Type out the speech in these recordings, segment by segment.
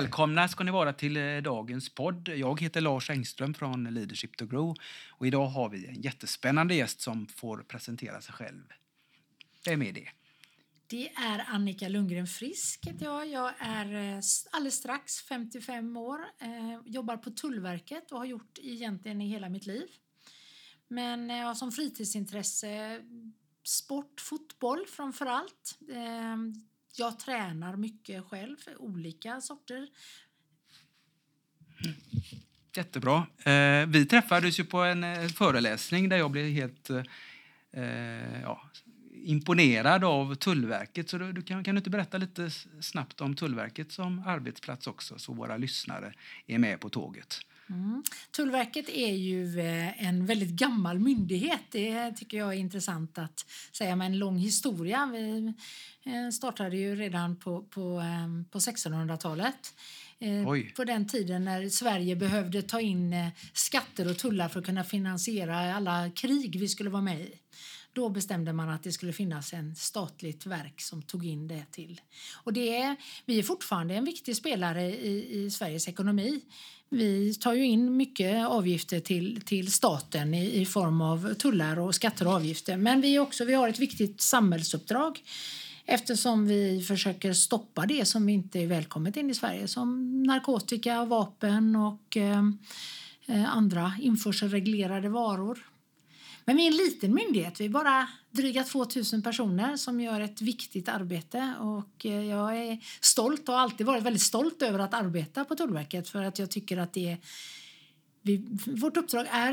Välkomna ska ni vara till eh, dagens podd. Jag heter Lars Engström från Leadership to Grow. Och idag har vi en jättespännande gäst som får presentera sig själv. Vem är det? Det är Annika Lundgren Frisk heter jag. Jag är eh, alldeles strax 55 år. Eh, jobbar på Tullverket och har gjort egentligen i hela mitt liv. Men jag har som fritidsintresse sport, fotboll framför allt. Jag tränar mycket själv, olika sorter. Jättebra. Eh, vi träffades ju på en eh, föreläsning där jag blev helt eh, eh ja, imponerad av Tullverket. Så du, du kan, kan, du inte berätta lite snabbt om Tullverket som arbetsplats också så våra lyssnare är med på tåget? Mm. Tullverket är ju eh, en väldigt gammal myndighet. Det tycker jag är intressant att säga med en lång historia. Vi eh, startade ju redan på, på, ehm, på 1600-talet. Eh, Oj. På den tiden när Sverige behövde ta in skatter och tullar för att kunna finansiera alla krig vi skulle vara med i. Då bestämde man att det skulle finnas en statligt verk som tog in det till. Och det är, vi är fortfarande en viktig spelare i, i Sveriges ekonomi. Vi tar ju in mycket avgifter till, till staten i, i form av tullar och skatter och avgifter. Men vi, också, vi har ett viktigt samhällsuppdrag eftersom vi försöker stoppa det som inte är välkommet in i Sverige som narkotika, vapen och eh, eh andra införselreglerade varor. Men vi är en liten myndighet. Vi är bara dryga 2000 personer som gör ett viktigt arbete. Och eh, jag är stolt och har alltid varit väldigt stolt över att arbeta på Tullverket för att jag tycker att det är vi, vårt uppdrag är,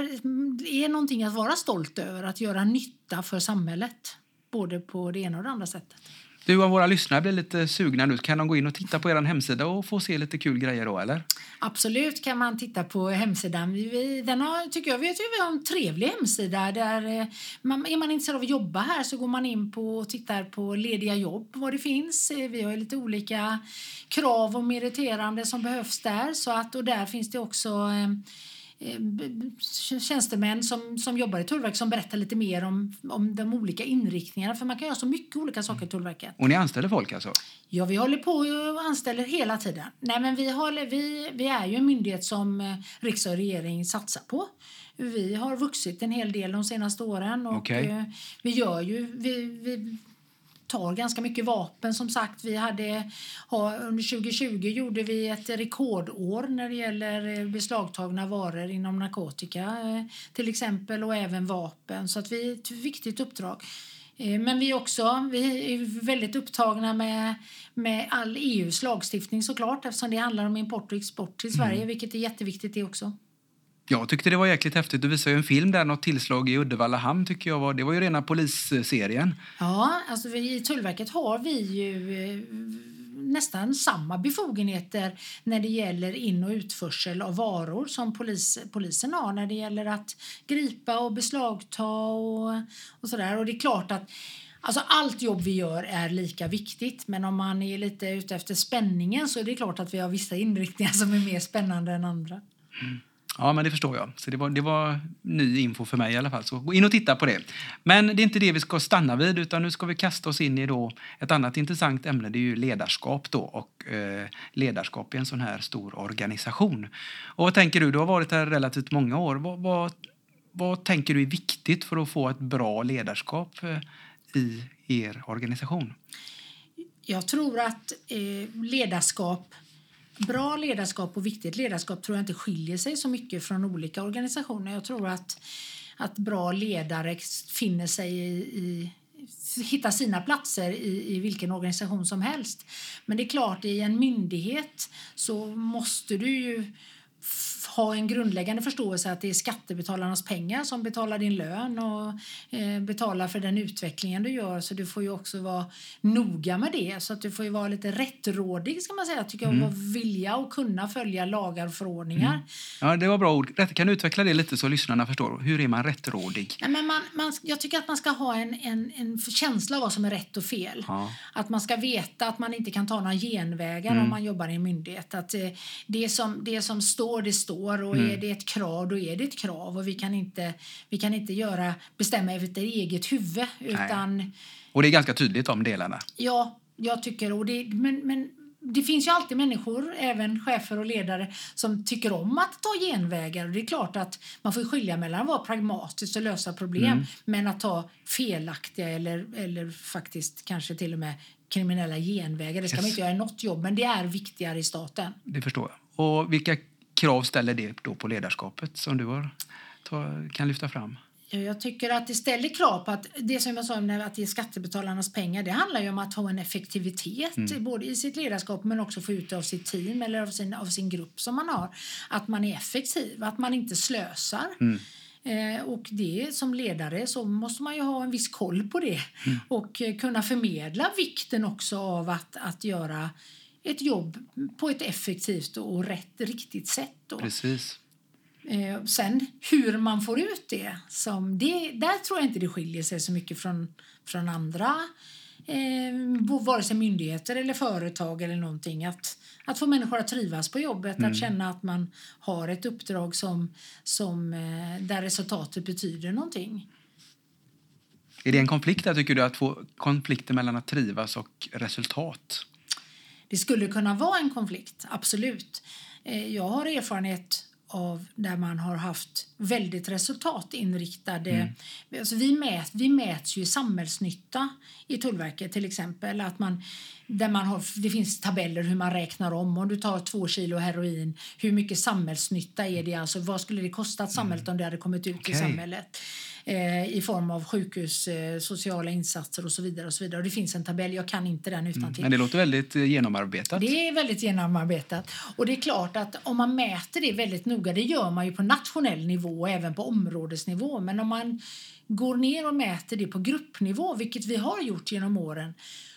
är någonting att vara stolt över, att göra nytta för samhället. Både på det ena och det andra sättet. Du, om våra lyssnare blir lite sugna nu, kan de gå in och titta på er hemsida och få se lite kul grejer då, eller? Absolut kan man titta på hemsidan. Vi, den har, tycker jag, vi har en trevlig hemsida. Där eh, man, är man intresserad av att jobba här så går man in på och tittar på lediga jobb, vad det finns. Eh, vi har lite olika krav och meriterande som behövs där. Så att, och där finns det också Eh, tjänstemän som, som jobbar i Tullverket som berättar lite mer om, om de olika inriktningarna. För man kan göra så mycket olika saker i Tullverket. Och ni anställer folk alltså? Ja, vi håller på och anställer hela tiden. Nej, men vi, håller, vi, vi är ju en myndighet som eh, riksdag och regering satsar på. Vi har vuxit en hel del de senaste åren och okay. Eh, vi gör ju, vi, vi tar ganska mycket vapen. Som sagt, vi hade, under 2020 gjorde vi ett rekordår när det gäller eh, beslagtagna varor inom narkotika eh, till exempel och även vapen. Så att vi ett viktigt uppdrag. Eh, men vi, också, vi är väldigt upptagna med, med all EUs lagstiftning såklart eftersom det handlar om import och export till Sverige, mm. vilket är jätteviktigt det också. Jag tyckte det var jäkligt häftigt. Du visade ju en film där, något tillslag i Uddevalla hamn tycker jag var. Det var ju rena polisserien. Ja, alltså i Tullverket har vi ju eh, nästan samma befogenheter när det gäller in och utförsel av varor som polis, polisen har när det gäller att gripa och beslagta och, och sådär. Och det är klart att Alltså allt jobb vi gör är lika viktigt men om man är lite ute efter spänningen så är det klart att vi har vissa inriktningar som är mer spännande än andra. Mm. Ja, men det förstår jag. Så det var, det var ny info för mig i alla fall. Så gå in och titta på det. Men det är inte det vi ska stanna vid, utan nu ska vi kasta oss in i då ett annat intressant ämne. Det är ju ledarskap då och eh, ledarskap i en sån här stor organisation. Och vad tänker du? Du har varit här relativt många år. Vad, vad, vad tänker du är viktigt för att få ett bra ledarskap eh, i er organisation? Jag tror att eh, ledarskap bra ledarskap och viktigt ledarskap tror jag inte skiljer sig så mycket från olika organisationer. Jag tror att, att bra ledare finner sig i, i hitta sina platser i, i vilken organisation som helst. Men det är klart, i en myndighet så måste du ju ha en grundläggande förståelse att det är skattebetalarnas pengar som betalar din lön och eh, betalar för den utvecklingen du gör. Så du får ju också vara noga med det. Så att du får ju vara lite rättrådig ska man säga. Tycker jag, mm. vilja och kunna följa lagar och förordningar. Mm. Ja, det var bra ord. Kan du utveckla det lite så lyssnarna förstår? Hur är man rättrådig? Ja, men man, man, jag tycker att man ska ha en, en, en känsla av vad som är rätt och fel. Ja. Att man ska veta att man inte kan ta några genvägar mm. om man jobbar i en myndighet. Att eh, det, som, det som står, det står och mm. är det ett krav, då är det ett krav. Och vi kan inte, vi kan inte göra, bestämma efter eget huvud. Utan, och det är ganska tydligt de delarna. Ja, jag tycker och det, men, men det finns ju alltid människor, även chefer och ledare, som tycker om att ta genvägar. Det är klart att man får skilja mellan att vara pragmatisk och lösa problem, mm. men att ta felaktiga eller, eller faktiskt kanske till och med kriminella genvägar. Det ska yes. man inte göra i något jobb, men det är viktigare i staten. Det förstår jag. Och vilka krav ställer det då på ledarskapet som du har, kan lyfta fram? Jag tycker att det ställer krav på att det som jag sa om att det är skattebetalarnas pengar. Det handlar ju om att ha en effektivitet mm. både i sitt ledarskap men också få ut det av sitt team eller av sin, av sin grupp som man har. Att man är effektiv, att man inte slösar. Mm. Eh, och det som ledare så måste man ju ha en viss koll på det mm. och eh, kunna förmedla vikten också av att, att göra ett jobb på ett effektivt och rätt, riktigt sätt. Då. Precis. Eh, sen hur man får ut det, som det, där tror jag inte det skiljer sig så mycket från, från andra eh, vare sig myndigheter eller företag eller någonting. Att, att få människor att trivas på jobbet, mm. att känna att man har ett uppdrag som, som, eh, där resultatet betyder någonting. Är det en konflikt där, tycker du, att få konflikter mellan att trivas och resultat? Det skulle kunna vara en konflikt, absolut. Eh, jag har erfarenhet av där man har haft väldigt resultatinriktade... Mm. Alltså vi, mät, vi mäts ju i samhällsnytta i Tullverket till exempel. Att man, där man har, det finns tabeller hur man räknar om. Om du tar två kilo heroin, hur mycket samhällsnytta är det? Alltså, vad skulle det kosta samhället mm. om det hade kommit ut okay. i samhället? Eh, i form av sjukhus, eh, sociala insatser och så vidare. Och så vidare. Och det finns en tabell, jag kan inte den utan till. Mm, men det låter väldigt eh, genomarbetat. Det är väldigt genomarbetat. Och det är klart att om man mäter det väldigt noga, det gör man ju på nationell nivå och även på områdesnivå. Men om man går ner och mäter det på gruppnivå, vilket vi har gjort genom åren,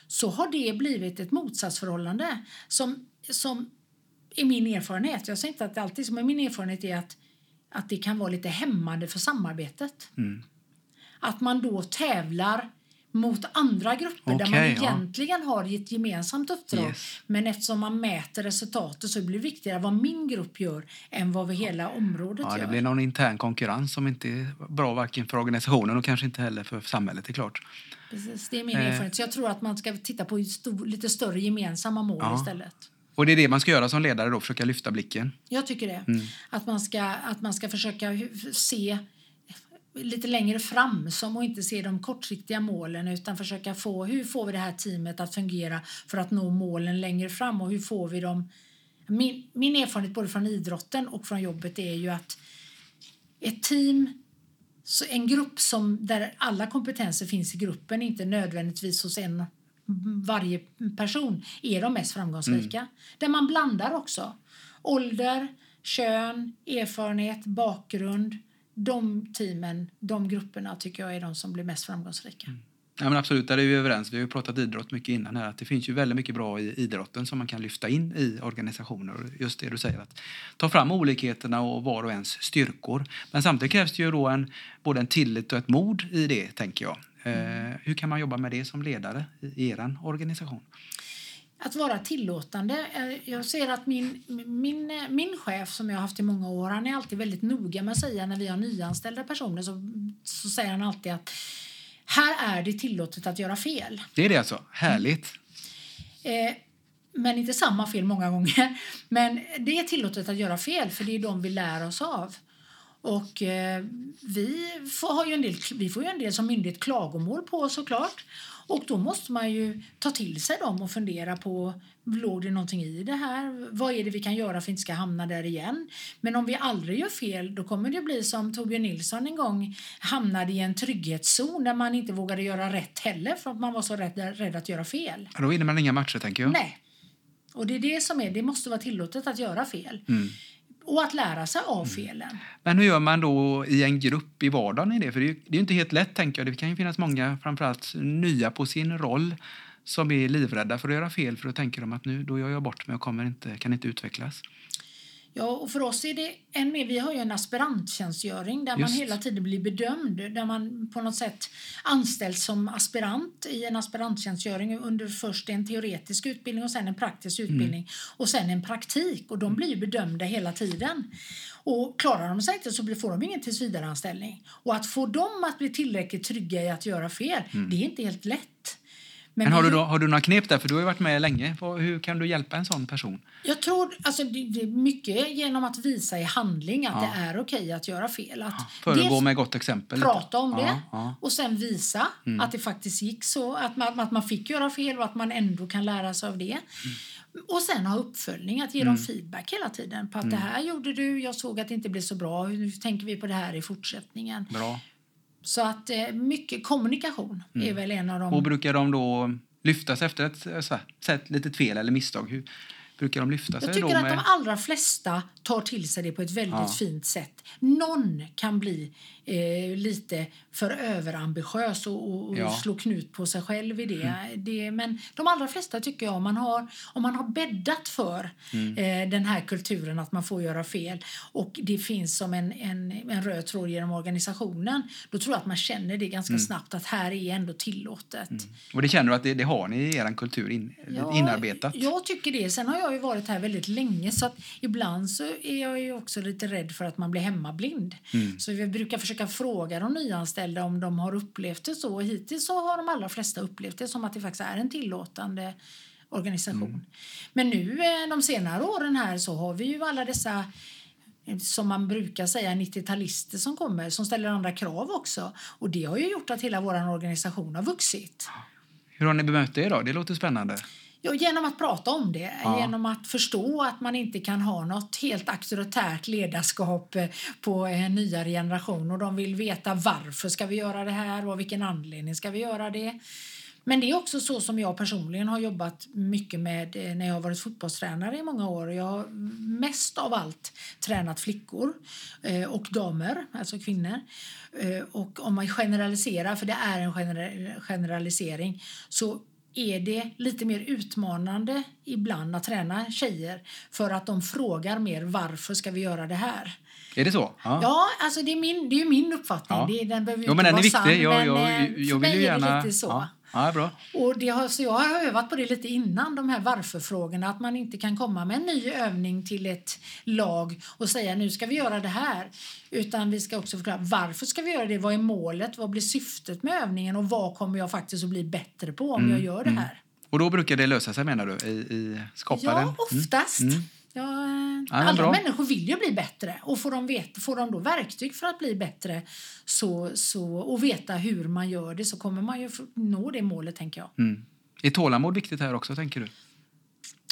så har det blivit ett motsatsförhållande som, som är min erfarenhet. Jag säger inte att det alltid är men min erfarenhet är att att det kan vara lite hämmande för samarbetet. Mm. Att man då tävlar mot andra grupper okay, där man egentligen ja. har ett gemensamt uppdrag. Yes. Men eftersom man mäter resultatet så blir det viktigare vad min grupp gör än vad hela området ja, gör. Det blir någon intern konkurrens som inte är bra varken för organisationen och kanske inte heller för samhället. är klart. Precis, det är min eh. erfarenhet. Så jag tror att man ska titta på lite större gemensamma mål ja. istället. Och det är det man ska göra som ledare då, försöka lyfta blicken? Jag tycker det. Mm. Att, man ska, att man ska försöka se lite längre fram som och inte se de kortsiktiga målen utan försöka få hur får vi det här teamet att fungera för att nå målen längre fram och hur får vi dem min, min erfarenhet både från idrotten och från jobbet är ju att ett team en grupp som där alla kompetenser finns i gruppen inte nödvändigtvis hos en varje person är de mest framgångsrika. Mm. Där man blandar också ålder, kön, erfarenhet, bakgrund. De teamen, de grupperna tycker jag är de som blir mest framgångsrika. Mm. Ja, men absolut, där är vi överens. Vi har ju pratat idrott mycket innan här. Att det finns ju väldigt mycket bra i idrotten som man kan lyfta in i organisationer. Just det du säger, att ta fram olikheterna och var och ens styrkor. Men samtidigt krävs det ju då en, både en tillit och ett mod i det, tänker jag. Mm. Hur kan man jobba med det som ledare i er organisation? Att vara tillåtande. Eh, jag ser att min, min, min chef som jag har haft i många år, han är alltid väldigt noga med att säga när vi har nyanställda personer så, så säger han alltid att här är det tillåtet att göra fel. Det är det alltså? Härligt. Mm. Eh, men inte samma fel många gånger. Men det är tillåtet att göra fel för det är de vi lär oss av. Och eh, vi, får, har ju en del, vi får ju en del som myndighet klagomål på såklart. Och då måste man ju ta till sig dem och fundera på låg det någonting i det här? Vad är det vi kan göra för att inte ska hamna där igen? Men om vi aldrig gör fel då kommer det bli som Torbjörn Nilsson en gång hamnade i en trygghetszon där man inte vågade göra rätt heller för att man var så rädd, rädd att göra fel. Då vinner man inga matcher tänker jag. Nej. Och det är det som är, det måste vara tillåtet att göra fel. Mm och att lära sig av felen. Men hur gör man då i en grupp i vardagen i det? För det är ju det är inte helt lätt tänker jag. Det kan ju finnas många, framförallt nya på sin roll, som är livrädda för att göra fel för då tänker de att nu då gör jag bort mig och kommer inte, kan inte utvecklas. Ja, och för oss är det än mer, vi har ju en aspiranttjänstgöring där man Just. hela tiden blir bedömd, där man på något sätt anställs som aspirant i en aspiranttjänstgöring under först en teoretisk utbildning och sen en praktisk utbildning och sen en praktik och de blir ju bedömda hela tiden. Och klarar de sig inte så får de ingen tillsvidareanställning. Och att få dem att bli tillräckligt trygga i att göra fel, det är inte helt lätt. Men har vi- du, då, har du några knep där? För du har varit med länge. Hur kan du hjälpa en sån person? Jag tror alltså det, är mycket genom att visa i handling att Ja. det är okej att göra fel. Att Föregå dels med gott exempel. prata om det Ja, ja. och sen visa Mm. att det faktiskt gick så. Att man, att man fick göra fel och att man ändå kan lära sig av det. Mm. Och sen ha uppföljning, att ge dem feedback hela tiden på att Mm. det här gjorde du, jag såg att det inte blev så bra, nu tänker vi på det här i fortsättningen. Bra. Så att eh, mycket kommunikation Mm. är väl en av de... Och brukar de då lyftas efter ett eh, så här, litet fel eller misstag? Hur brukar de lyfta sig Jag tycker då? att Med... de allra flesta tar till sig det på ett väldigt Ja. fint sätt. Någon kan bli eh, lite för överambitiös och, och, och Ja. slå knut på sig själv i det. det. Men de allra flesta tycker jag, om man har, om man har bäddat för eh, den här kulturen att man får göra fel och det finns som en, en, en röd tråd genom organisationen, då tror jag att man känner det ganska snabbt att här är ändå tillåtet. Och det känner du att det, det har ni i er kultur in, inarbetat? Jag tycker det. Sen har jag ju varit här väldigt länge så att ibland så är jag ju också lite rädd för att man blir hemmablind. Mm. Så vi brukar försöka fråga de nyanställda om de har upplevt det så. Hittills så har de allra flesta upplevt det som att det faktiskt är en tillåtande organisation. Mm. Men nu eh, de senare åren här så har vi ju alla dessa eh, som man brukar säga 90-talister som kommer som ställer andra krav också. Och det har ju gjort att hela vår organisation har vuxit. Hur har ni bemött det då? Det låter spännande. Ja, genom att prata om det, Ja. genom att förstå att man inte kan ha något helt auktoritärt ledarskap eh, på en nyare generation och de vill veta varför ska vi göra det här och vilken anledning ska vi göra det. Men det är också så som jag personligen har jobbat mycket med eh, när jag har varit fotbollstränare i många år. Jag har mest av allt tränat flickor eh, och damer, alltså kvinnor. Eh, Och om man generaliserar, för det är en gener- generalisering, så är det lite mer utmanande ibland att träna tjejer för att de frågar mer varför ska vi göra det här? Är det så? Ja, alltså det är, min, det är ju min uppfattning. Ja. Det, den behöver Jo, men den är viktig. sann, Jag, jag, eh, jag, för vill ju gärna... lite så. Ja. Ja, bra. Och det har, så jag har övat på det lite innan, de här varför-frågorna. Att man inte kan komma med en ny övning till ett lag och säga nu ska vi göra det här. Utan vi ska också förklara varför ska vi göra det? Vad är målet? Vad blir syftet med övningen? Och vad kommer jag faktiskt att bli bättre på om Mm, jag gör det här? Och då brukar det lösa sig menar du? I, i skapa den? Ja, oftast. Mm. Ja, eh, alla bra. människor vill ju bli bättre och får de, vet, får de då verktyg för att bli bättre så, så, och veta hur man gör det så kommer man ju nå det målet, tänker jag. Mm. Är tålamod viktigt här också, tänker du?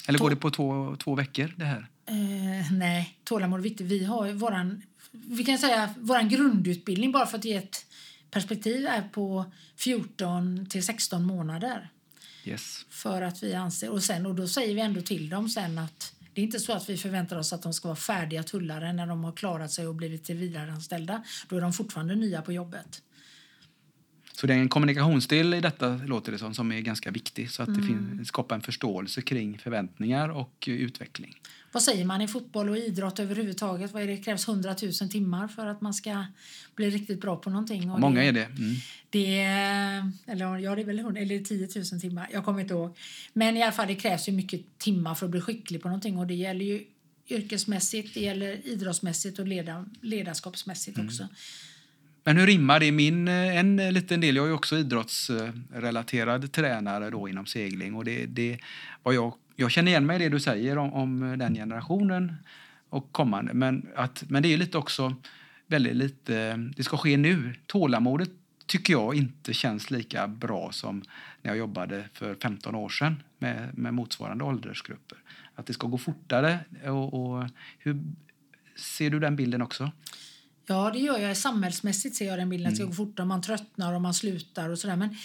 Eller Tå- går det på två, två veckor, det här? Eh, nej, tålamod är viktigt. Vi har våran, vi kan säga våran grundutbildning, bara för att ge ett perspektiv, är på 14 till 16 månader. Yes. För att vi anser, och, sen, och då säger vi ändå till dem sen att det är inte så att vi förväntar oss att de ska vara färdiga tullare när de har klarat sig och blivit tillvidareanställda. Då är de fortfarande nya på jobbet. Så det är en kommunikationsdel i detta, låter det som, som är ganska viktig. Så att det Mm. fin- skapar en förståelse kring förväntningar och utveckling. Vad säger man i fotboll och idrott överhuvudtaget? Vad är det? det krävs 100 000 timmar för att man ska bli riktigt bra på någonting. Och Många är det. Mm. Det eller ja, det är väl 100, eller 10 000 timmar. Jag kommer inte ihåg. Men i alla fall, det krävs ju mycket timmar för att bli skicklig på någonting och det gäller ju yrkesmässigt, det gäller idrottsmässigt och leda, ledarskapsmässigt också. Men hur rimmar det? Min, eh, en eh, liten del, jag är också idrottsrelaterad tränare då inom segling. Och det, det, vad jag, jag känner igen mig i det du säger om, om den generationen och kommande. Men, att, men det är lite också väldigt lite, det ska ske nu. Tålamodet tycker jag inte känns lika bra som när jag jobbade för 15 år sedan med, med motsvarande åldersgrupper. Att det ska gå fortare. Och, och hur ser du den bilden också? Ja, det gör jag. Samhällsmässigt ser jag den bilden. att Det ska gå fortare, man tröttnar och man slutar och sådär. Men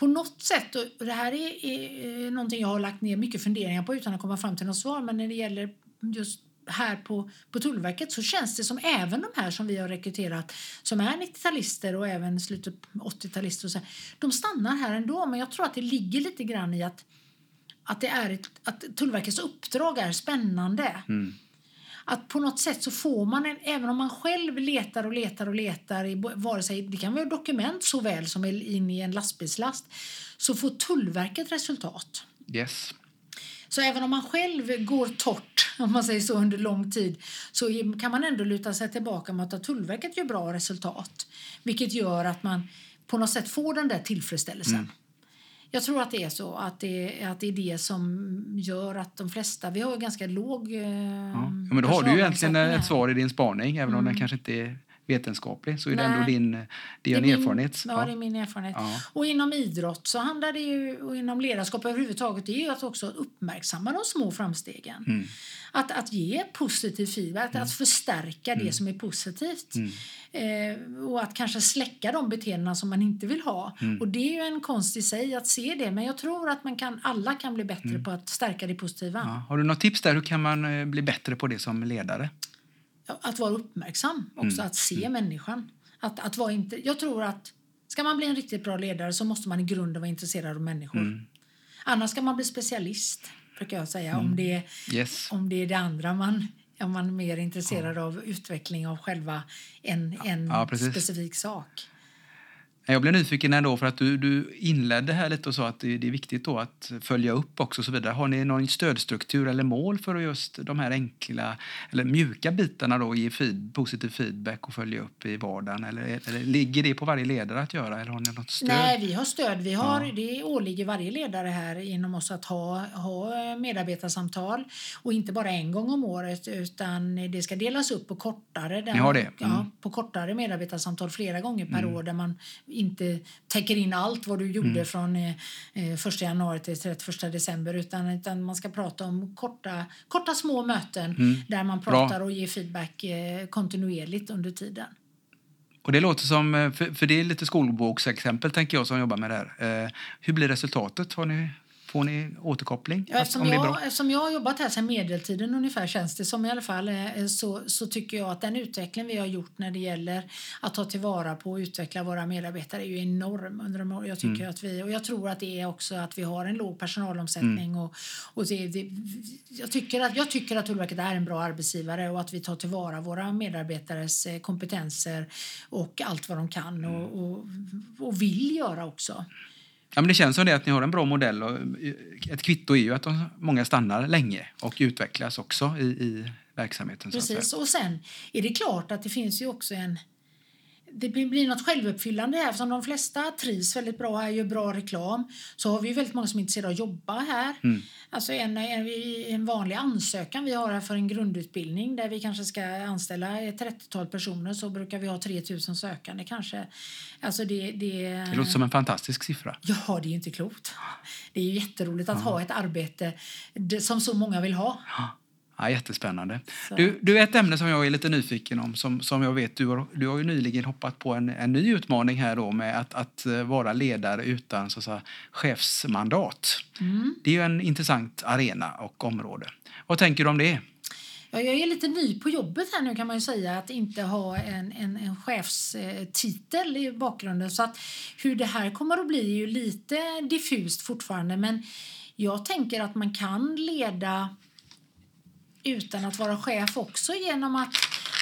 på något sätt, och det här är, är någonting jag har lagt ner mycket funderingar på utan att komma fram till något svar, men när det gäller just här på, på Tullverket så känns det som även de här som vi har rekryterat som är 90-talister och även slutet 80-talister och så de stannar här ändå. Men jag tror att det ligger lite grann i att, att, det är ett, att Tullverkets uppdrag är spännande. Mm. Att på något sätt så får man, en, även om man själv letar och letar och letar, i, vare sig det kan vara dokument såväl som in i en lastbilslast, så får Tullverket resultat. Yes. Så även om man själv går torrt om man säger så under lång tid så kan man ändå luta sig tillbaka mot att Tullverket gör bra resultat. Vilket gör att man på något sätt får den där tillfredsställelsen. Mm. Jag tror att det är så, att det, att det är det som gör att de flesta... Vi har ganska låg... Eh, ja. men då har du ju egentligen ett svar i din spaning, även om den mm. kanske inte är vetenskaplig så är det ändå din, din det är erfarenhet. ja, det är min erfarenhet. Ja. Och inom idrott så handlar det ju, och inom ledarskap överhuvudtaget, det är ju att också uppmärksamma de små framstegen. Mm. Att, att ge positiv feedback, mm. att förstärka det mm. som är positivt. Mm. Eh, och att kanske släcka de beteenden som man inte vill ha. Mm. Och det är ju en konst i sig att se det, men jag tror att man kan, alla kan bli bättre på att stärka det positiva. Ja. Har du något tips där? Hur kan man eh, bli bättre på det som ledare? Att vara uppmärksam också, mm. att se mm. människan. Att, att vara inte, jag tror att ska man bli en riktigt bra ledare så måste man i grunden vara intresserad av människor. Mm. Annars ska man bli specialist, brukar jag säga, om, mm. det, yes. om det är det andra man om man är mer intresserad ja. av utveckling av själva en, en ja, specifik sak. Jag blev nyfiken ändå för att du, du inledde här lite och sa att det, det, är viktigt då att följa upp också. så vidare. Har ni någon stödstruktur eller mål för just de här enkla eller mjuka bitarna då, ge feed, positiv feedback och följa upp i vardagen? Eller, eller ligger det på varje ledare att göra? Eller har ni något stöd? Nej, vi har stöd. Vi har, ja. Det åligger varje ledare här inom oss att ha, ha medarbetarsamtal och inte bara en gång om året utan det ska delas upp på kortare, har det? Mm. Ja, på kortare medarbetarsamtal flera gånger per mm. år där man inte täcker in allt vad du gjorde mm. från eh, 1 eh, januari till 31 december utan, utan man ska prata om korta, korta små möten mm. där man pratar Bra. och ger feedback eh, kontinuerligt under tiden. Och det låter som, eh, för, för det är lite skolboksexempel tänker jag som jobbar med det här. Eh, hur blir resultatet? Har ni Får ni återkoppling? Ja, eftersom, jag, eftersom jag har jobbat här sedan medeltiden ungefär känns det som i alla fall eh, så, så tycker jag att den utveckling vi har gjort när det gäller att ta tillvara på och utveckla våra medarbetare är ju enorm under de. Jag tycker mm. att vi och jag tror att det är också att vi har en låg personalomsättning mm. och, och det, det, jag tycker att jag tycker att Tullverket är en bra arbetsgivare och att vi tar tillvara våra medarbetares eh, kompetenser och allt vad de kan och, och, och vill göra också. Ja, men det känns som det att ni har en bra modell. Och eh, ett kvitto är ju att de, många stannar länge och utvecklas också i, i verksamheten. Precis, och sen är det klart att det finns ju också en det blir något självuppfyllande här. Eftersom de flesta trivs väldigt bra här, gör bra reklam, så har vi väldigt många som är intresserade av att jobba här. Mm. Alltså en, en, en, vanlig ansökan vi har här för en grundutbildning där vi kanske ska anställa ett 30-tal personer så brukar vi ha 3000 sökande kanske. Alltså det, det, det låter som en fantastisk siffra. Ja, det är inte klokt. Det är jätteroligt att ja. ha ett arbete som så många vill ha. Ja. Ja, jättespännande. Du, du, ett ämne som jag är lite nyfiken om, som, som jag vet du har, du har ju nyligen hoppat på en, en ny utmaning här då med att, att eh, vara ledare utan så säga, chefsmandat. Mm. Det är ju en intressant arena och område. Vad tänker du om det? Ja, jag är lite ny på jobbet här nu kan man ju säga, att inte ha en, en, en chefstitel i bakgrunden. Så att hur det här kommer att bli är ju lite diffust fortfarande, men jag tänker att man kan leda utan att vara chef också genom att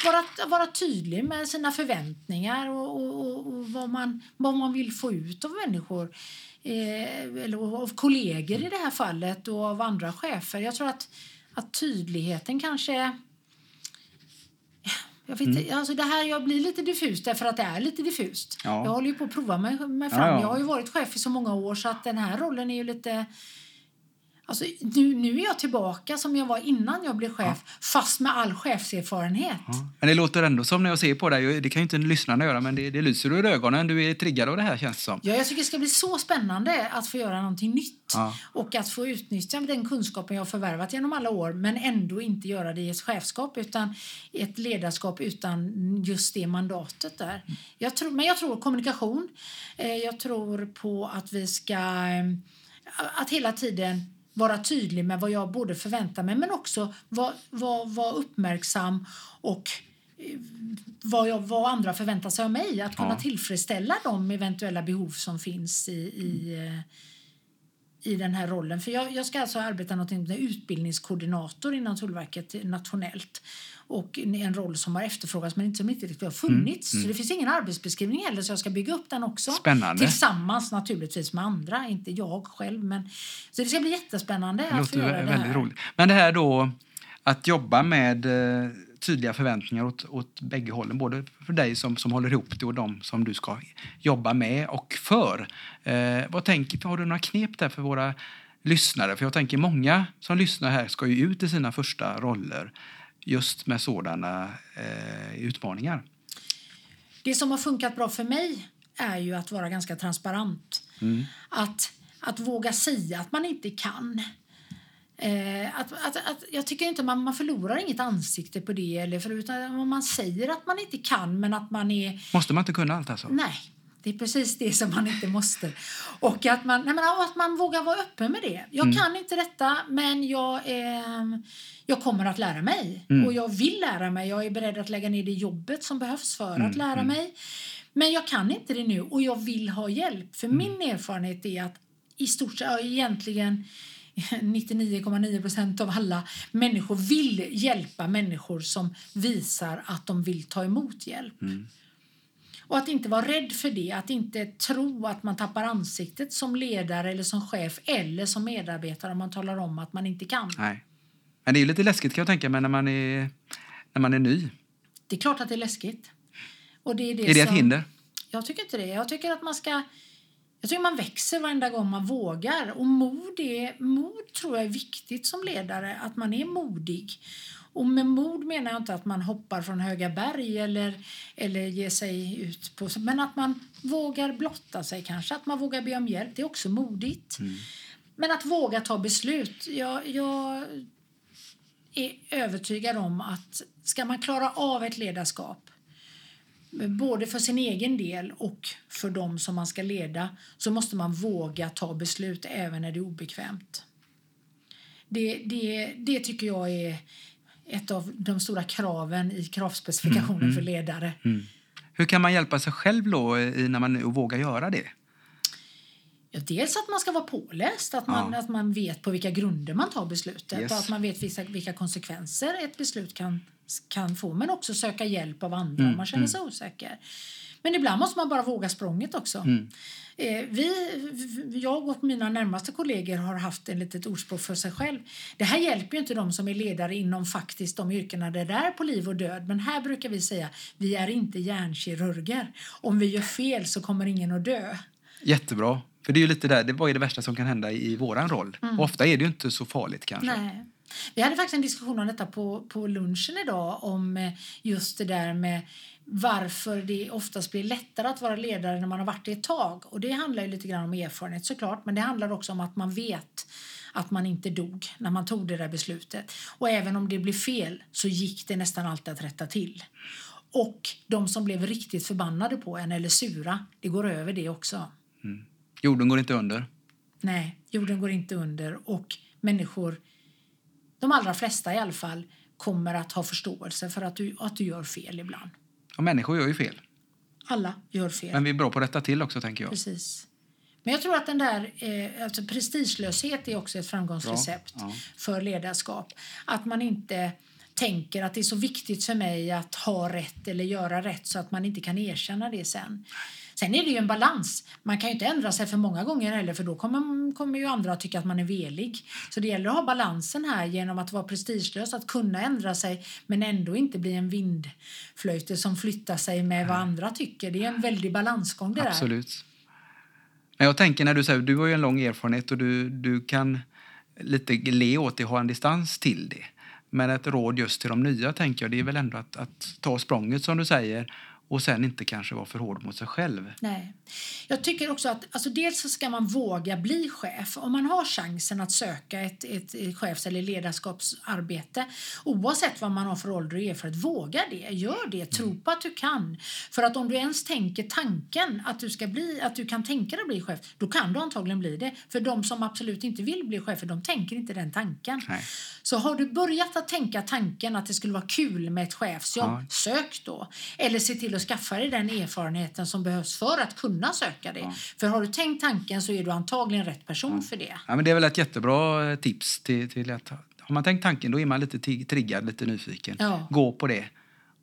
vara, vara tydlig med sina förväntningar och, och, och vad, man, vad man vill få ut av människor. Eh, eller av kollegor i det här fallet och av andra chefer. Jag tror att, att tydligheten kanske... Jag vet, mm. alltså det här jag blir lite diffust därför att det är lite diffust. Ja. Jag håller ju på att prova mig, mig fram. Ja, ja. Jag har ju varit chef i så många år så att den här rollen är ju lite Alltså, nu, nu är jag tillbaka som jag var innan jag blev chef, ja. fast med all chefserfarenhet. Ja. Men det låter ändå som när jag ser på dig, det kan ju inte lyssnarna göra, men det, det lyser ur ögonen. Du är triggad av det här känns som. Ja, jag tycker det ska bli så spännande att få göra någonting nytt ja. och att få utnyttja den kunskapen jag förvärvat genom alla år, men ändå inte göra det i ett chefskap utan ett ledarskap utan just det mandatet där. Jag tror, men jag tror kommunikation. Eh, jag tror på att vi ska, eh, att hela tiden vara tydlig med vad jag både förväntar mig men också vara var, var uppmärksam och eh, vad, jag, vad andra förväntar sig av mig. Att kunna Ja. tillfredsställa de eventuella behov som finns i, i, eh, i den här rollen. För jag, jag ska alltså arbeta något med utbildningskoordinator inom Tullverket nationellt. Och en roll som har efterfrågats men inte som inte riktigt har funnits. Så det finns ingen arbetsbeskrivning heller så jag ska bygga upp den också. Spännande. Tillsammans naturligtvis med andra, inte jag själv. Men, så det ska bli jättespännande Det att få göra det väldigt här. roligt. Men det här då att jobba med eh, tydliga förväntningar åt, åt bägge hållen. Både för dig som, som håller ihop det och de som du ska jobba med och för. Eh, vad tänker, har du några knep där för våra lyssnare? För jag tänker många som lyssnar här ska ju ut i sina första roller just med sådana eh, utmaningar. Det som har funkat bra för mig är ju att vara ganska transparent. Att, att våga säga att man inte kan. Eh, att, att, att, jag tycker inte man, man förlorar inget ansikte på det. Eller för, utan man säger att man inte kan men att man är Måste man inte kunna allt alltså? Nej, det är precis det som man inte måste. Och att man, nej men, att man vågar vara öppen med det. Jag kan inte detta, men jag, eh, jag kommer att lära mig. Och jag vill lära mig. Jag är beredd att lägga ner det jobbet som behövs för att lära mig. Men jag kan inte det nu och jag vill ha hjälp. För min erfarenhet är att i stort sett, ja, egentligen 99,9 procent av alla människor vill hjälpa människor som visar att de vill ta emot hjälp. Och att inte vara rädd för det, att inte tro att man tappar ansiktet som ledare eller som chef eller som medarbetare om man talar om att man inte kan. Nej. Men det är ju lite läskigt kan jag tänka mig när man är, när man är ny. Det är klart att det är läskigt. Och det är, det Är det ett som- hinder? Jag tycker inte det. Jag tycker att man ska... Jag tycker man växer varenda gång man vågar. Och mod, är, mod tror jag är viktigt som ledare, att man är modig. Och med mod menar jag inte att man hoppar från höga berg eller, eller ger sig ut på... Men att man vågar blotta sig kanske, att man vågar be om hjälp. Det är också modigt. Men att våga ta beslut. Jag, jag är övertygad om att ska man klara av ett ledarskap både för sin egen del och för dem som man ska leda så måste man våga ta beslut även när det är obekvämt. Det, det, det tycker jag är ett av de stora kraven i kravspecifikationen för ledare. Hur kan man hjälpa sig själv då i, när man vågar göra det? Ja, dels att man ska vara påläst, att man, Ja. att man vet på vilka grunder man tar beslutet Yes. och att man vet vilka, vilka konsekvenser ett beslut kan, kan få. Men också söka hjälp av andra om man känner sig osäker. Men ibland måste man bara våga språnget också. Eh, vi, jag och mina närmaste kollegor har haft en litet ordspråk för sig själv. Det här hjälper ju inte de som är ledare inom faktiskt de yrkena där det är på liv och död. Men här brukar vi säga, vi är inte hjärnkirurger. Om vi gör fel så kommer ingen att dö. Jättebra. För det är ju lite där, det, vad är det värsta som kan hända i våran roll? Och ofta är det ju inte så farligt kanske. Mm. Nej. Vi hade faktiskt en diskussion om detta på, på lunchen idag om eh, just det där med varför det oftast blir lättare att vara ledare när man har varit det ett tag. Och det handlar ju lite grann om erfarenhet såklart, men det handlar också om att man vet att man inte dog när man tog det där beslutet. Och även om det blev fel så gick det nästan alltid att rätta till. Och de som blev riktigt förbannade på en eller sura, det går över det också. Jorden går inte under. Nej, jorden går inte under och människor, de allra flesta i alla fall, kommer att ha förståelse för att du, att du gör fel ibland. Och människor gör ju fel. Alla gör fel. Men vi är bra på att rätta till också tänker jag. Precis. Men jag tror att den där eh, alltså prestigelöshet är också ett framgångsrecept ja. för ledarskap. Att man inte tänker att det är så viktigt för mig att ha rätt eller göra rätt så att man inte kan erkänna det sen. Sen är det ju en balans. Man kan ju inte ändra sig för många gånger heller för då kommer, kommer ju andra att tycka att man är velig. Så det gäller att ha balansen här genom att vara prestigelös, att kunna ändra sig men ändå inte bli en vindflöjte som flyttar sig med vad andra tycker. Det är en väldig balansgång det där. Absolut. Men jag tänker när du säger, du har ju en lång erfarenhet och du, du kan lite le åt det ha en distans till det. Men ett råd just till de nya tänker jag, det är väl ändå att, att ta språnget som du säger och sen inte kanske vara för hård mot sig själv. Nej. Jag tycker också att alltså dels så ska man våga bli chef. Om man har chansen att söka ett, ett, ett chefs eller ledarskapsarbete oavsett vad man har för ålder och erfarenhet, våga det. Gör det. Tro på att du kan. För att om du ens tänker tanken att du, ska bli, att du kan tänka dig att bli chef, då kan du antagligen bli det. För de som absolut inte vill bli chefer, de tänker inte den tanken. Nej. Så har du börjat att tänka tanken att det skulle vara kul med ett chefsjobb, Ja. sök då. Eller se till att skaffa dig den erfarenheten som behövs för att kunna söka det. För har du tänkt tanken så är du antagligen rätt person för det. Ja, men det är väl ett jättebra eh, tips till, till att har man tänkt tanken då är man lite triggad, lite nyfiken. Ja. Gå på det.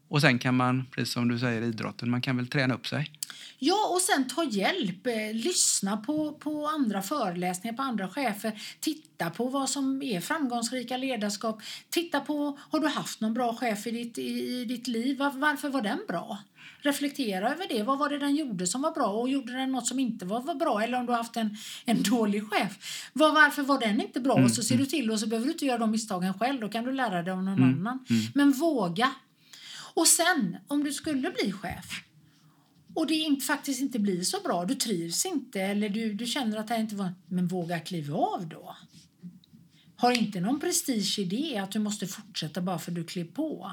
Och sen kan man, precis som du säger idrotten, man kan väl träna upp sig. Ja, och sen ta hjälp. Eh, lyssna på, på andra föreläsningar, på andra chefer. Titta på vad som är framgångsrika ledarskap. Titta på, har du haft någon bra chef i ditt, i, ditt liv? Var, varför var den bra? Reflektera över det. Vad var det den gjorde som var bra? Och gjorde den något som inte var, var bra? Eller om du har haft en, en dålig chef. Var, varför var den inte bra? Och så ser du till och så behöver du inte göra de misstagen själv. Då kan du lära dig av någon annan. Men våga. Och sen, om du skulle bli chef och det inte, faktiskt inte blir så bra, du trivs inte eller du, du känner att det inte var... Men våga kliva av då. Har inte någon prestige i det att du måste fortsätta bara för att du klev på.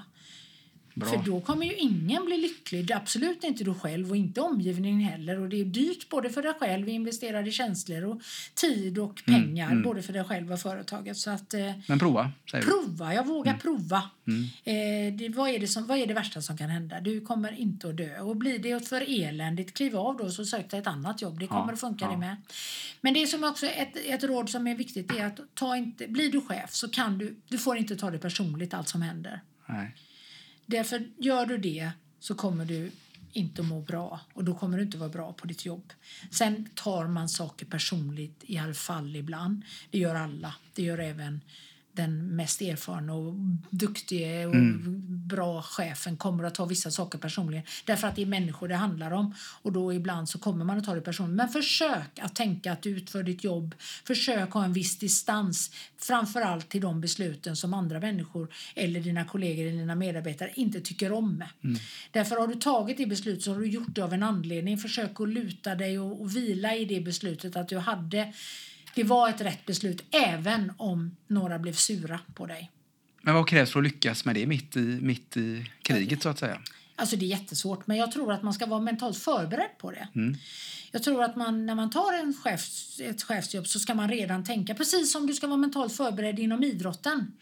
Bra. För då kommer ju ingen bli lycklig. Absolut inte du själv och inte omgivningen heller. Och det är dyrt både för dig själv, investerade känslor och tid och pengar. Både för dig själv och företaget. Så att eh, Men prova, säger vi. prova, jag vågar prova. Eh, det, vad, är det som, vad är det värsta som kan hända? Du kommer inte att dö. Och blir det för eländigt, kliv av då så sök dig ett annat jobb. Det kommer Ja, att funka ja. det med. Men det som också ett, ett råd som är viktigt är att ta inte, blir du chef så kan du, du får inte ta det personligt allt som händer. Nej. Därför gör du det så kommer du inte att må bra och då kommer du inte vara bra på ditt jobb. Sen tar man saker personligt i alla fall ibland. Det gör alla. Det gör även den mest erfarna och duktiga och bra chefen kommer att ta vissa saker personligen. Därför att det är människor det handlar om och då ibland så kommer man att ta det personligt. Men försök att tänka att du utför ditt jobb. Försök ha en viss distans. Framförallt till de besluten som andra människor eller dina kollegor eller dina medarbetare inte tycker om. Därför har du tagit det beslutet så har du gjort det av en anledning. Försök att luta dig och, och vila i det beslutet att du hade det var ett rätt beslut även om några blev sura på dig. Men vad krävs för att lyckas med det mitt i, mitt i kriget så att säga? Alltså det är jättesvårt men jag tror att man ska vara mentalt förberedd på det. Mm. Jag tror att man, när man tar en chefs, ett chefsjobb så ska man redan tänka precis som du ska vara mentalt förberedd inom idrotten.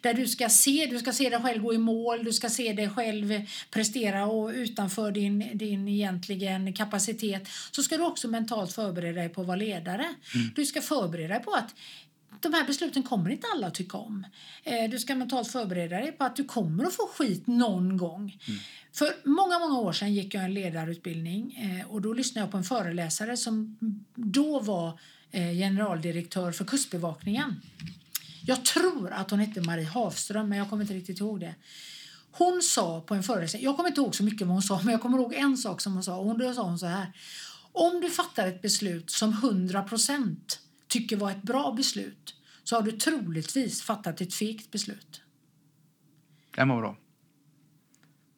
Där du ska se, du ska se dig själv gå i mål, du ska se dig själv prestera och utanför din, din egentligen kapacitet så ska du också mentalt förbereda dig på att vara ledare. Du ska förbereda dig på att de här besluten kommer inte alla att tycka om. Eh, du ska mentalt förbereda dig på att du kommer att få skit någon gång. För många, många år sedan gick jag en ledarutbildning eh, och då lyssnade jag på en föreläsare som då var eh, generaldirektör för Kustbevakningen. Jag tror att hon hette Marie Havström, men jag kommer inte riktigt ihåg det. Hon sa på en föreläsning, jag kommer inte ihåg så mycket vad hon sa, men jag kommer ihåg en sak som hon sa. Och hon- då sa hon så här. Om du fattar ett beslut som 100% tycker var ett bra beslut så har du troligtvis fattat ett fegt beslut. Den var bra.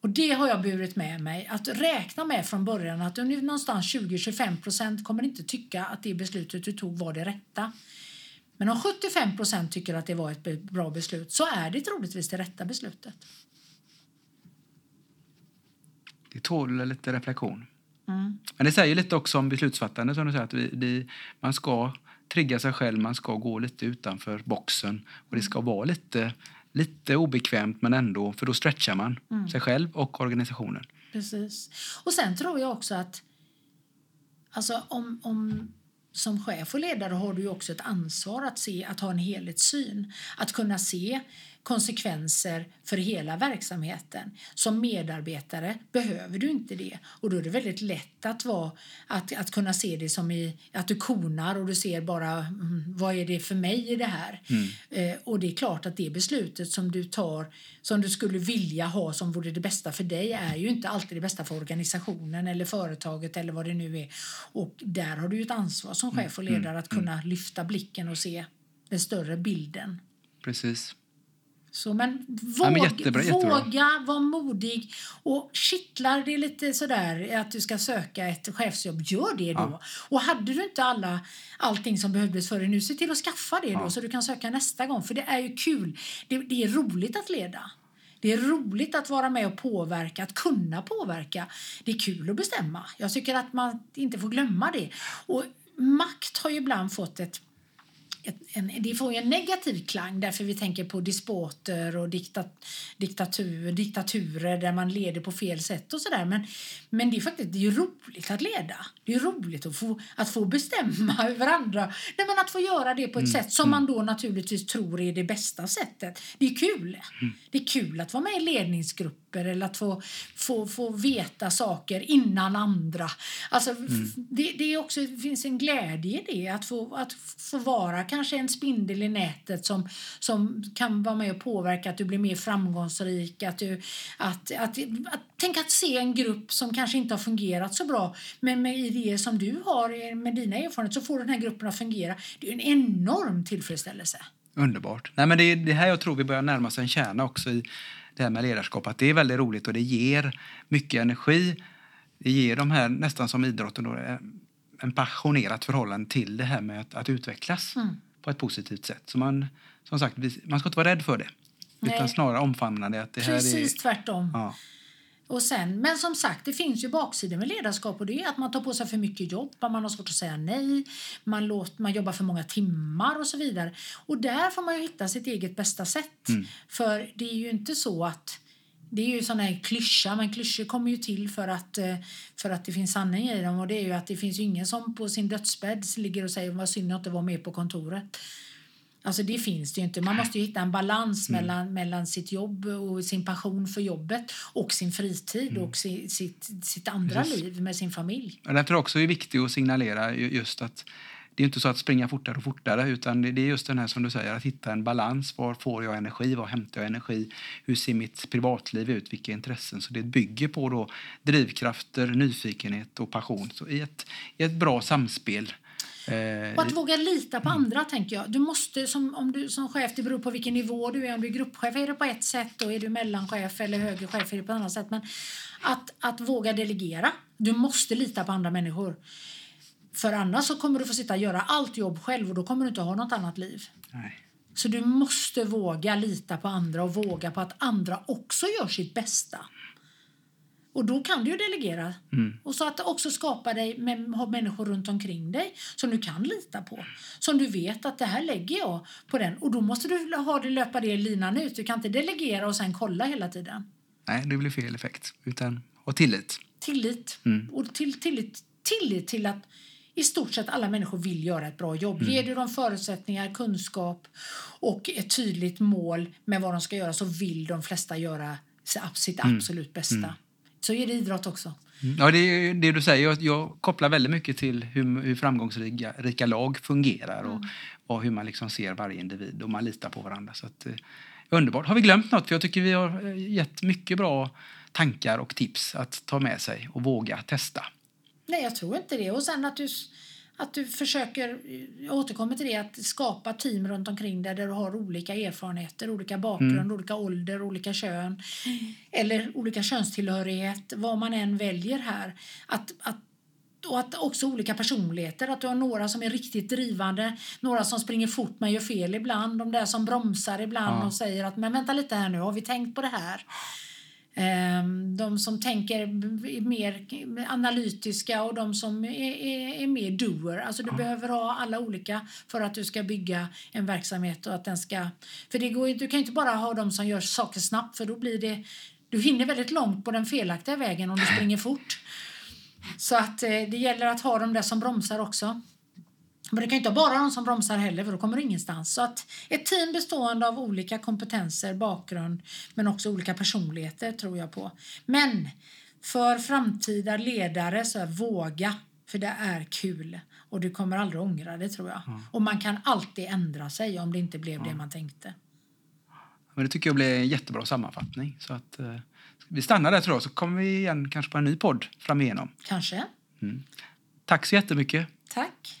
Och det har jag burit med mig. Att räkna med från början att någonstans 20-25% kommer inte tycka att det beslutet du tog var det rätta. Men om 75% tycker att det var ett bra beslut så är det troligtvis det rätta beslutet. Det tål lite reflektion. Mm. Men det säger lite också om beslutsfattande. Som du säger, att vi, vi, man ska trigga sig själv, man ska gå lite utanför boxen. Och det ska vara lite, lite obekvämt, men ändå, för då stretchar man sig själv och organisationen. Precis. Och sen tror jag också att alltså om, om som chef och ledare har du också ett ansvar att se, att ha en helhetssyn. Att kunna se konsekvenser för hela verksamheten. Som medarbetare behöver du inte det. Och då är det väldigt lätt att, vara, att, att kunna se det som i, att du konar och du ser bara mm, vad är det för mig i det här. Eh, och det är klart att det beslutet som du tar som du skulle vilja ha som vore det bästa för dig är ju inte alltid det bästa för organisationen eller företaget eller vad det nu är. Och där har du ett ansvar som chef och ledare att kunna lyfta blicken och se den större bilden. Precis. Så, men våg, men jättebra, jättebra. våga vara modig. Och kittlar det lite sådär att du ska söka ett chefsjobb, gör det då. Ja. Och hade du inte alla, allting som behövdes för dig nu, se till att skaffa det då Ja. så du kan söka nästa gång. För det är ju kul. Det, det är roligt att leda. Det är roligt att vara med och påverka, att kunna påverka. Det är kul att bestämma. Jag tycker att man inte får glömma det. Och makt har ju ibland fått ett, en, det får ju en negativ klang därför vi tänker på despoter och dikta, diktatur, diktaturer där man leder på fel sätt och sådär. Men, men det är faktiskt det är roligt att leda. Det är roligt att få, att få bestämma över andra. Nej, men att få göra det på ett sätt som man då naturligtvis tror är det bästa sättet. Det är kul. Det är kul att vara med i ledningsgrupper eller att få, få, få veta saker innan andra. Alltså, f- det, det, är också, det finns en glädje i det, att få, att få vara kanske en spindel i nätet som, som kan vara med och påverka att du blir mer framgångsrik. Att du, att, att, att, tänk att se en grupp som kanske inte har fungerat så bra men med idéer som du har, med dina erfarenheter, så får den här gruppen att fungera. Det är en enorm tillfredsställelse. Underbart. Nej, men det är det här jag tror vi börjar närma oss en kärna också i det här med ledarskap. Att det är väldigt roligt och det ger mycket energi. Det ger de här, nästan som idrotten, då, eh, en passionerat förhållande till det här med att, att utvecklas Mm. på ett positivt sätt. Så man, som sagt, man ska inte vara rädd för det. Utan Nej. snarare omfamna det. Att det Precis är, tvärtom. ja, Och sen, men som sagt, det finns ju baksidor med ledarskap och det är att man tar på sig för mycket jobb, man har svårt att säga nej, man, låt, man jobbar för många timmar och så vidare. Och där får man ju hitta sitt eget bästa sätt. För det är ju inte så att det är ju sån här klyscha, men klyschor kommer ju till för att, eh, för att det finns sanning i dem. Och det är ju att det finns ingen som på sin dödsbädd ligger och säger vad synd att inte vara med på kontoret. Alltså det finns det ju inte. Man måste ju hitta en balans mellan, mellan sitt jobb och sin passion för jobbet och sin fritid och si, sitt, sitt andra Precis. liv med sin familj. Och därför också är det viktigt att signalera ju- just att det är inte så att springa fortare och fortare utan det är just den här som du säger att hitta en balans. Var får jag energi? Var hämtar jag energi? Hur ser mitt privatliv ut? Vilka intressen? Så det bygger på då drivkrafter, nyfikenhet och passion. Så i ett, i ett bra samspel. Eh, Och att våga lita på andra, tänker jag. Du måste, som, om du som chef, det beror på vilken nivå du är. Om du är gruppchef är det på ett sätt och är du mellanchef eller högre chef är det på ett annat sätt. Men att, att våga delegera. Du måste lita på andra människor. För annars så kommer du få sitta och göra allt jobb själv och då kommer du inte ha något annat liv. nej. Så du måste våga lita på andra och våga på att andra också gör sitt bästa. Och då kan du ju delegera. Och så att också skapa dig med ha människor runt omkring dig som du kan lita på. Som du vet att det här lägger jag på den. Och då måste du ha det löpa det linan ut. Du kan inte delegera och sen kolla hela tiden. nej, det blir fel effekt. Utan ha tillit. Tillit. Mm. Och till, tillit, tillit till att i stort sett alla människor vill göra ett bra jobb. Ger du dem förutsättningar, kunskap och ett tydligt mål med vad de ska göra så vill de flesta göra sitt absolut bästa. Så är det idrott också. Mm. Ja, det är det du säger. Jag, jag kopplar väldigt mycket till hur, hur framgångsrika rika lag fungerar och, och hur man liksom ser varje individ och man litar på varandra. Så att, eh, underbart. Har vi glömt något? För jag tycker vi har eh, gett mycket bra tankar och tips att ta med sig och våga testa. Nej, jag tror inte det. Och sen att du, att du försöker, jag återkommer till det, att skapa team runt omkring dig där du har olika erfarenheter, olika bakgrund, olika ålder, olika kön eller olika könstillhörighet, vad man än väljer här. Att, att och att också olika personligheter, att du har några som är riktigt drivande, några som springer fort men gör fel ibland, de där som bromsar ibland Ja. och säger att men vänta lite här nu, har vi tänkt på det här? Ehm, De som tänker mer analytiska och de som är, är, är mer doer. Alltså du behöver ha alla olika för att du ska bygga en verksamhet och att den ska... För det går, du kan inte bara ha de som gör saker snabbt för då blir det... Du hinner väldigt långt på den felaktiga vägen om du springer fort. Så att eh, det gäller att ha de där som bromsar också. Men det kan inte bara de som bromsar heller för då kommer du ingenstans. Så att ett team bestående av olika kompetenser, bakgrund men också olika personligheter tror jag på. Men för framtida ledare så är våga, för det är kul. Och du kommer aldrig ångra det tror jag. Och man kan alltid ändra sig om det inte blev det man tänkte. Men det tycker jag blir en jättebra sammanfattning. Så att, eh, vi stannar där tror jag, så kommer vi igen kanske på en ny podd framigenom. Kanske. Tack så jättemycket. Tack.